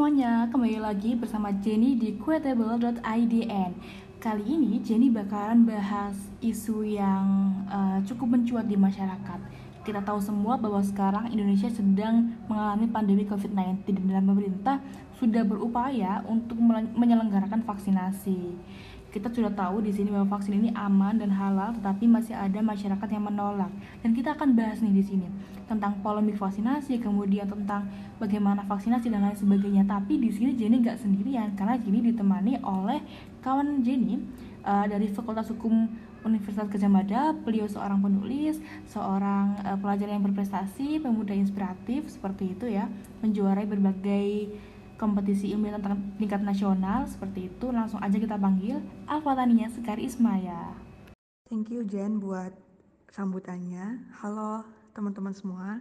semuanya, kembali lagi bersama Jenny di quotable.idn Kali ini Jenny bakalan bahas isu yang uh, cukup mencuat di masyarakat. Kita tahu semua bahwa sekarang Indonesia sedang mengalami pandemi COVID-19 Dan pemerintah sudah berupaya untuk menyelenggarakan vaksinasi kita sudah tahu di sini bahwa vaksin ini aman dan halal, tetapi masih ada masyarakat yang menolak. Dan kita akan bahas nih di sini tentang polemik vaksinasi, kemudian tentang bagaimana vaksinasi dan lain sebagainya. Tapi di sini Jenny nggak sendirian karena Jenny ditemani oleh kawan Jenny uh, dari Fakultas Hukum Universitas Gajah Mada. Beliau seorang penulis, seorang uh, pelajar yang berprestasi, pemuda inspiratif seperti itu ya, menjuarai berbagai kompetisi ilmiah tingkat nasional seperti itu langsung aja kita panggil Alfatania Sekari Ismaya. Thank you Jen buat sambutannya. Halo teman-teman semua.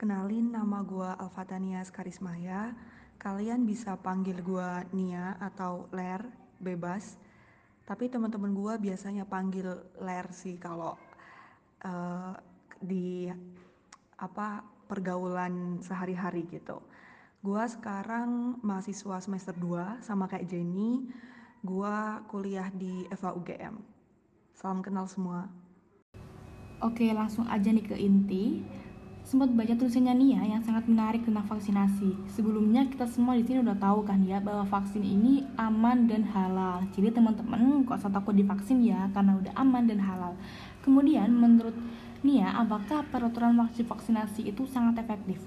Kenalin nama gue Alfatania Skarismaya kalian bisa panggil gue Nia atau Ler bebas. Tapi teman-teman gue biasanya panggil Ler sih kalau uh, di apa pergaulan sehari-hari gitu Gua sekarang mahasiswa semester 2 sama kayak Jenny. Gua kuliah di FA UGM. Salam kenal semua. Oke, langsung aja nih ke inti. Sempat baca tulisannya Nia yang sangat menarik tentang vaksinasi. Sebelumnya kita semua di sini udah tahu kan ya bahwa vaksin ini aman dan halal. Jadi teman-teman kok usah takut divaksin ya karena udah aman dan halal. Kemudian menurut Nia, apakah peraturan wajib vaksinasi itu sangat efektif?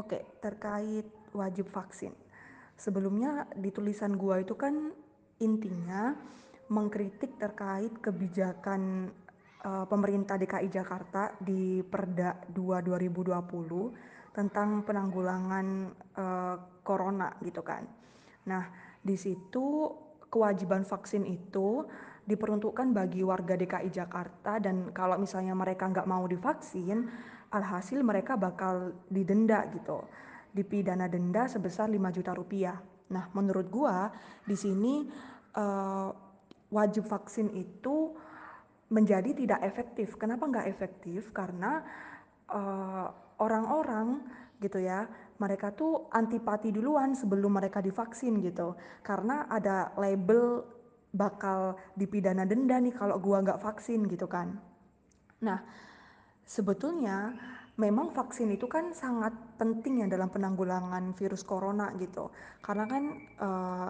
Oke, terkait wajib vaksin. Sebelumnya di tulisan gua itu kan intinya mengkritik terkait kebijakan uh, pemerintah DKI Jakarta di Perda 2 2020 tentang penanggulangan uh, corona gitu kan. Nah, di situ kewajiban vaksin itu diperuntukkan bagi warga DKI Jakarta dan kalau misalnya mereka nggak mau divaksin alhasil mereka bakal didenda gitu. Dipidana denda sebesar 5 juta rupiah. Nah menurut gua di sini uh, wajib vaksin itu menjadi tidak efektif. Kenapa nggak efektif? Karena uh, orang-orang gitu ya mereka tuh antipati duluan sebelum mereka divaksin gitu. Karena ada label bakal dipidana denda nih kalau gua nggak vaksin gitu kan. Nah sebetulnya memang vaksin itu kan sangat penting ya dalam penanggulangan virus corona gitu. Karena kan uh,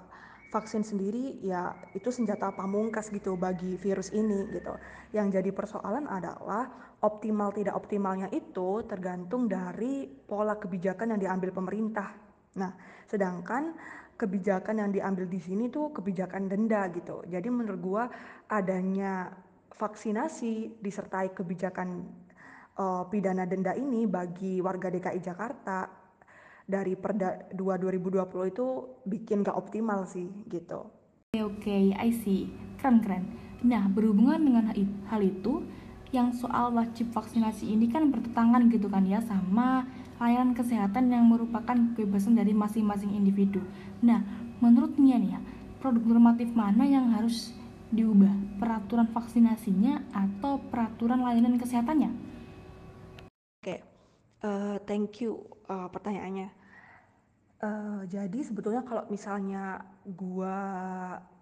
vaksin sendiri ya itu senjata pamungkas gitu bagi virus ini gitu. Yang jadi persoalan adalah optimal tidak optimalnya itu tergantung dari pola kebijakan yang diambil pemerintah. Nah sedangkan kebijakan yang diambil di sini tuh kebijakan denda gitu. Jadi menurut gua adanya vaksinasi disertai kebijakan uh, pidana denda ini bagi warga DKI Jakarta dari Perda 2 2020 itu bikin gak optimal sih gitu. Oke, okay, okay, I see. Keren, keren. Nah, berhubungan dengan hal itu, yang soal wajib vaksinasi ini kan bertentangan gitu kan ya sama layanan kesehatan yang merupakan kebebasan dari masing-masing individu. Nah, menurutnya nih ya, produk normatif mana yang harus diubah? Peraturan vaksinasinya atau peraturan layanan kesehatannya? Oke, uh, thank you uh, pertanyaannya. Uh, jadi sebetulnya kalau misalnya gua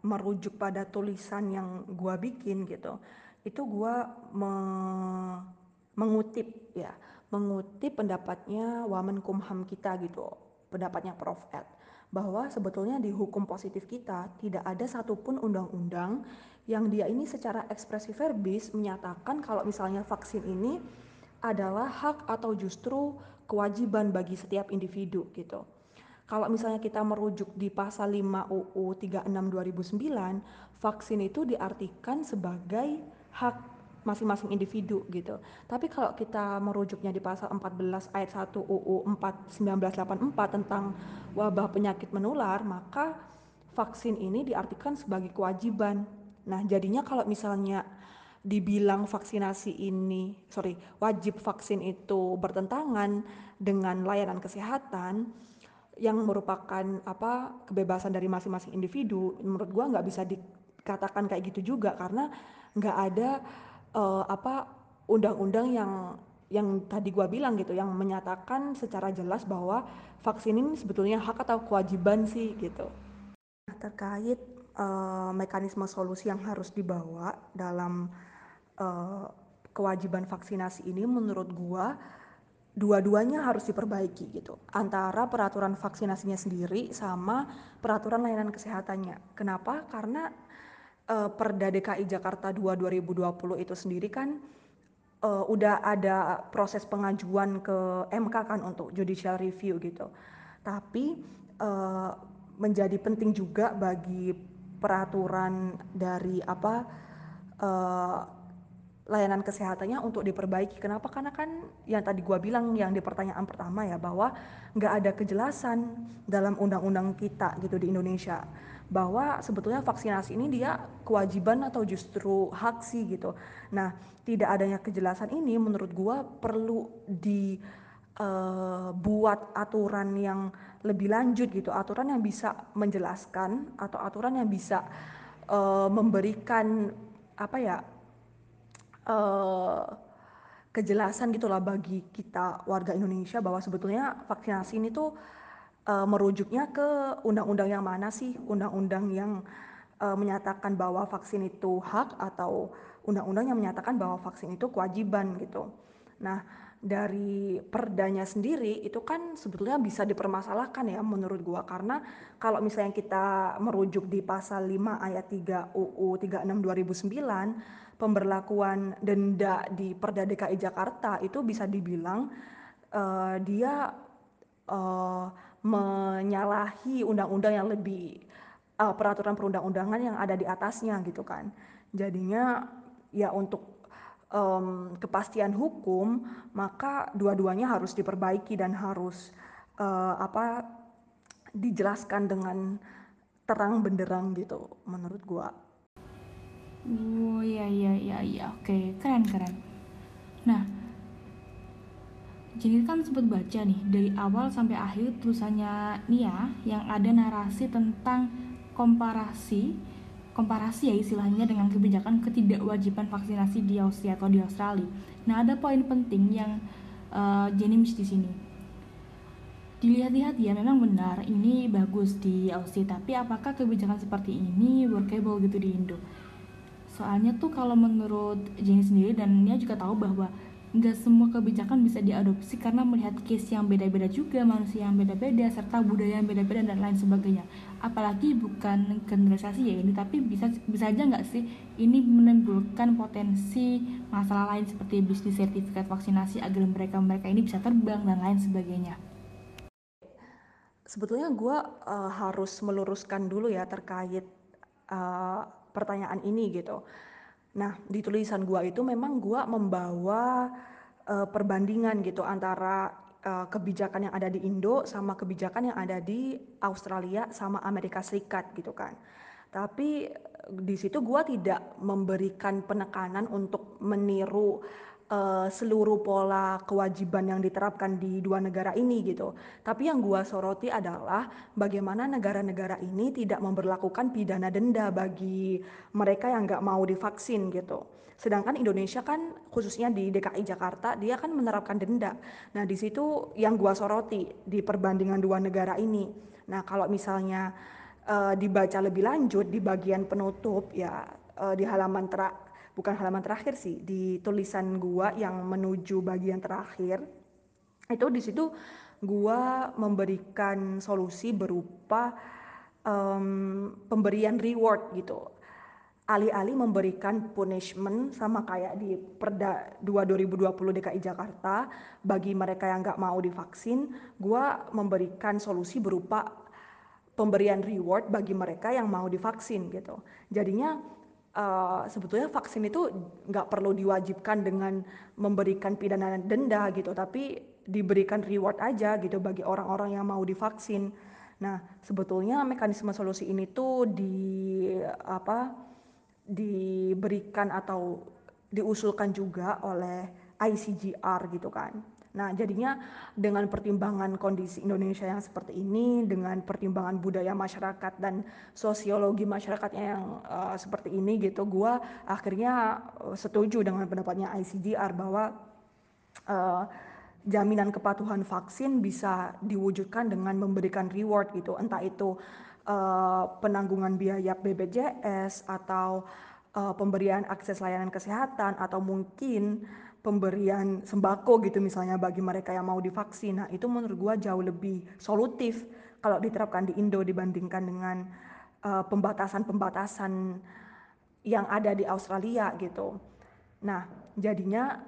merujuk pada tulisan yang gua bikin gitu, itu gua me mengutip ya, mengutip pendapatnya Wamenkumham kita gitu, pendapatnya Prof. Ed bahwa sebetulnya di hukum positif kita tidak ada satupun undang-undang yang dia ini secara ekspresi verbis menyatakan kalau misalnya vaksin ini adalah hak atau justru kewajiban bagi setiap individu gitu. Kalau misalnya kita merujuk di pasal 5 UU 36 2009, vaksin itu diartikan sebagai hak masing-masing individu gitu. Tapi kalau kita merujuknya di pasal 14 ayat 1 UU 4 1984 tentang wabah penyakit menular, maka vaksin ini diartikan sebagai kewajiban. Nah, jadinya kalau misalnya dibilang vaksinasi ini, sorry, wajib vaksin itu bertentangan dengan layanan kesehatan yang merupakan apa kebebasan dari masing-masing individu, menurut gua nggak bisa dikatakan kayak gitu juga karena nggak ada uh, apa undang-undang yang yang tadi gue bilang gitu yang menyatakan secara jelas bahwa vaksin ini sebetulnya hak atau kewajiban sih gitu. Nah, terkait uh, mekanisme solusi yang harus dibawa dalam uh, kewajiban vaksinasi ini menurut gue dua-duanya harus diperbaiki gitu. Antara peraturan vaksinasinya sendiri sama peraturan layanan kesehatannya. Kenapa? Karena uh, Perda DKI Jakarta 2 2020 itu sendiri kan uh, udah ada proses pengajuan ke MK kan untuk judicial review gitu. Tapi uh, menjadi penting juga bagi peraturan dari apa uh, layanan kesehatannya untuk diperbaiki. Kenapa? Karena kan yang tadi gua bilang yang di pertanyaan pertama ya bahwa nggak ada kejelasan dalam undang-undang kita gitu di Indonesia bahwa sebetulnya vaksinasi ini dia kewajiban atau justru hak sih gitu. Nah, tidak adanya kejelasan ini menurut gua perlu dibuat uh, aturan yang lebih lanjut gitu, aturan yang bisa menjelaskan atau aturan yang bisa uh, memberikan apa ya uh, kejelasan gitulah bagi kita warga Indonesia bahwa sebetulnya vaksinasi ini tuh uh, merujuknya ke undang-undang yang mana sih? Undang-undang yang uh, menyatakan bahwa vaksin itu hak atau undang-undang yang menyatakan bahwa vaksin itu kewajiban gitu. Nah, dari perdanya sendiri itu kan sebetulnya bisa dipermasalahkan ya menurut gua karena kalau misalnya kita merujuk di pasal 5 ayat 3 UU 36 2009 pemberlakuan denda di Perda DKI Jakarta itu bisa dibilang uh, dia uh, menyalahi undang-undang yang lebih uh, peraturan perundang-undangan yang ada di atasnya gitu kan. Jadinya ya untuk um, kepastian hukum maka dua-duanya harus diperbaiki dan harus uh, apa dijelaskan dengan terang benderang gitu menurut gua. Oh iya iya iya iya oke keren keren. Nah jadi kan sempat baca nih dari awal sampai akhir tulisannya Nia yang ada narasi tentang komparasi komparasi ya istilahnya dengan kebijakan ketidakwajiban vaksinasi di Australia atau di Australia. Nah ada poin penting yang uh, Jenny di sini. Dilihat-lihat ya memang benar ini bagus di Australia, tapi apakah kebijakan seperti ini workable gitu di Indo? Soalnya tuh kalau menurut Jenny sendiri dan Nia juga tahu bahwa nggak semua kebijakan bisa diadopsi karena melihat case yang beda-beda juga, manusia yang beda-beda, serta budaya yang beda-beda dan lain sebagainya. Apalagi bukan generalisasi ya ini, tapi bisa bisa aja nggak sih ini menimbulkan potensi masalah lain seperti bisnis sertifikat vaksinasi agar mereka mereka ini bisa terbang dan lain sebagainya. Sebetulnya gue uh, harus meluruskan dulu ya terkait uh, pertanyaan ini gitu Nah, di tulisan gua itu memang gua membawa uh, perbandingan gitu antara uh, kebijakan yang ada di Indo sama kebijakan yang ada di Australia sama Amerika Serikat gitu kan. Tapi di situ gua tidak memberikan penekanan untuk meniru uh, seluruh pola kewajiban yang diterapkan di dua negara ini gitu. Tapi yang gua soroti adalah bagaimana negara-negara ini tidak memperlakukan pidana denda bagi mereka yang nggak mau divaksin gitu. Sedangkan Indonesia kan khususnya di DKI Jakarta dia kan menerapkan denda. Nah di situ yang gua soroti di perbandingan dua negara ini. Nah kalau misalnya uh, dibaca lebih lanjut di bagian penutup ya uh, di halaman terakhir bukan halaman terakhir sih di tulisan gua yang menuju bagian terakhir itu di situ gua memberikan solusi berupa um, pemberian reward gitu alih-alih memberikan punishment sama kayak di Perda 2 2020 DKI Jakarta bagi mereka yang nggak mau divaksin, gua memberikan solusi berupa pemberian reward bagi mereka yang mau divaksin gitu. Jadinya uh, sebetulnya vaksin itu nggak perlu diwajibkan dengan memberikan pidana denda gitu, tapi diberikan reward aja gitu bagi orang-orang yang mau divaksin. Nah, sebetulnya mekanisme solusi ini tuh di apa diberikan atau diusulkan juga oleh ICGR gitu kan. Nah, jadinya dengan pertimbangan kondisi Indonesia yang seperti ini, dengan pertimbangan budaya masyarakat dan sosiologi masyarakatnya yang uh, seperti ini gitu, gue akhirnya uh, setuju dengan pendapatnya ICGR bahwa uh, jaminan kepatuhan vaksin bisa diwujudkan dengan memberikan reward gitu. Entah itu uh, penanggungan biaya BPJS atau uh, pemberian akses layanan kesehatan atau mungkin pemberian sembako gitu misalnya bagi mereka yang mau divaksin. Nah itu menurut gua jauh lebih solutif kalau diterapkan di Indo dibandingkan dengan pembatasan-pembatasan uh, yang ada di Australia gitu. Nah jadinya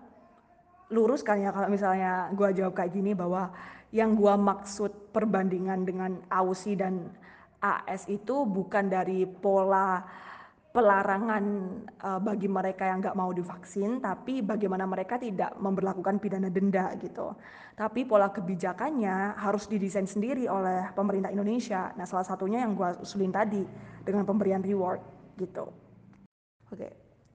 lurus kan ya kalau misalnya gue jawab kayak gini bahwa yang gue maksud perbandingan dengan AUSI dan AS itu bukan dari pola pelarangan uh, bagi mereka yang nggak mau divaksin, tapi bagaimana mereka tidak memperlakukan pidana denda gitu. Tapi pola kebijakannya harus didesain sendiri oleh pemerintah Indonesia. Nah salah satunya yang gue usulin tadi dengan pemberian reward gitu. Oke, okay.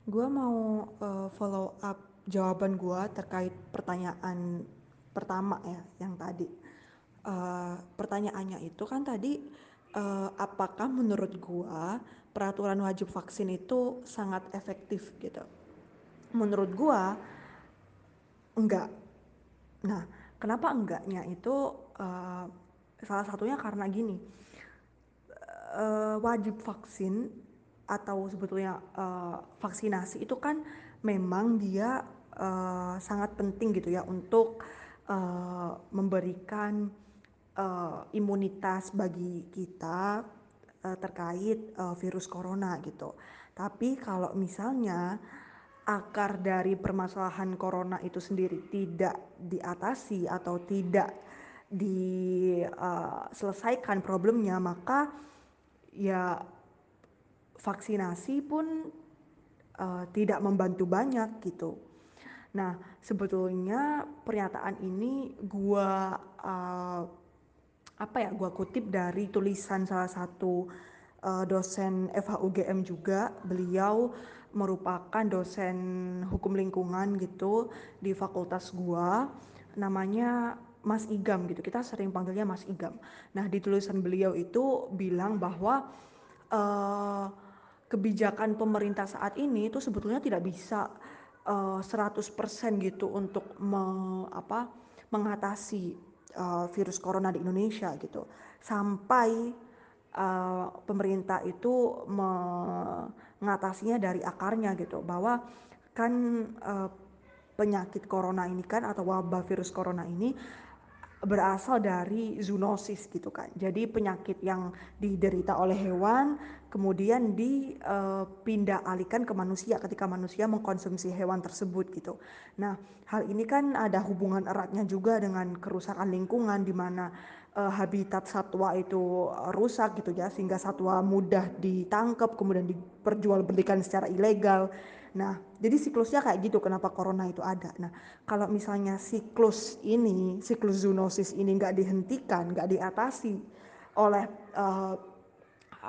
gue mau uh, follow up jawaban gue terkait pertanyaan pertama ya yang tadi uh, pertanyaannya itu kan tadi uh, apakah menurut gue peraturan wajib vaksin itu sangat efektif gitu. Menurut gue enggak. Nah kenapa enggaknya itu uh, salah satunya karena gini. Uh, wajib vaksin atau sebetulnya uh, vaksinasi itu kan memang dia uh, sangat penting gitu ya untuk uh, memberikan uh, imunitas bagi kita terkait uh, virus corona gitu. Tapi kalau misalnya akar dari permasalahan corona itu sendiri tidak diatasi atau tidak diselesaikan uh, problemnya, maka ya vaksinasi pun uh, tidak membantu banyak gitu. Nah, sebetulnya pernyataan ini gua uh, apa ya? Gua kutip dari tulisan salah satu uh, dosen FHUGM juga. Beliau merupakan dosen hukum lingkungan gitu di fakultas gua. Namanya Mas Igam gitu. Kita sering panggilnya Mas Igam. Nah, di tulisan beliau itu bilang bahwa uh, kebijakan pemerintah saat ini itu sebetulnya tidak bisa uh, 100% gitu untuk me, apa, mengatasi uh, virus corona di Indonesia gitu. Sampai uh, pemerintah itu mengatasinya dari akarnya gitu. Bahwa kan uh, penyakit corona ini kan atau wabah virus corona ini berasal dari zoonosis gitu kan. Jadi penyakit yang diderita oleh hewan kemudian dipindah uh, alihkan ke manusia ketika manusia mengkonsumsi hewan tersebut gitu. Nah, hal ini kan ada hubungan eratnya juga dengan kerusakan lingkungan di mana habitat satwa itu rusak gitu ya sehingga satwa mudah ditangkap kemudian diperjualbelikan secara ilegal. Nah, jadi siklusnya kayak gitu kenapa corona itu ada. Nah, kalau misalnya siklus ini, siklus zoonosis ini nggak dihentikan, nggak diatasi oleh uh,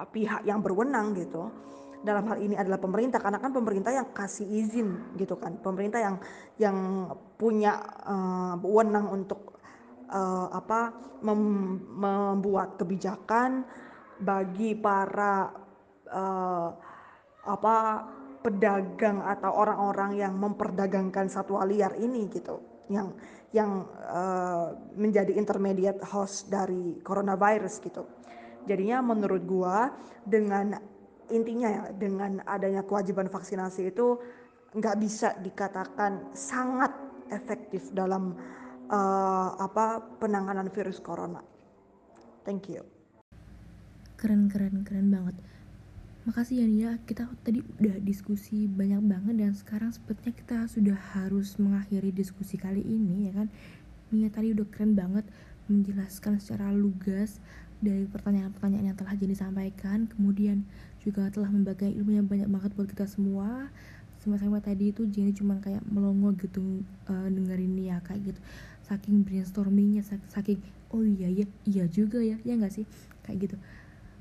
pihak yang berwenang gitu, dalam hal ini adalah pemerintah. Karena kan pemerintah yang kasih izin gitu kan, pemerintah yang yang punya uh, wewenang untuk uh, apa mem, membuat kebijakan bagi para uh, apa pedagang atau orang-orang yang memperdagangkan satwa liar ini gitu yang yang uh, menjadi intermediate host dari coronavirus gitu. Jadinya menurut gua dengan intinya ya dengan adanya kewajiban vaksinasi itu nggak bisa dikatakan sangat efektif dalam uh, apa penanganan virus corona. Thank you. Keren keren keren banget Makasih ya Nia, kita tadi udah diskusi banyak banget dan sekarang sepertinya kita sudah harus mengakhiri diskusi kali ini ya kan. Nia tadi udah keren banget menjelaskan secara lugas dari pertanyaan-pertanyaan yang telah jadi sampaikan, kemudian juga telah membagi ilmu yang banyak banget buat kita semua. Sama-sama tadi itu Jenny cuma kayak melongo gitu uh, dengerin Nia kayak gitu. Saking brainstormingnya, saking oh iya ya, iya juga ya, ya nggak sih kayak gitu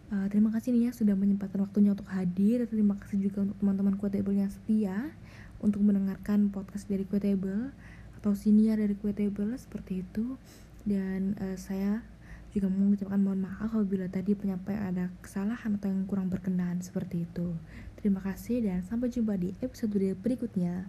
Uh, terima kasih nih ya sudah menyempatkan waktunya untuk hadir. Terima kasih juga untuk teman-teman Quotable yang setia untuk mendengarkan podcast dari Quotable atau senior dari Quotable seperti itu. Dan uh, saya juga mengucapkan mohon maaf apabila tadi penyampaian ada kesalahan atau yang kurang berkenan seperti itu. Terima kasih dan sampai jumpa di episode berikutnya.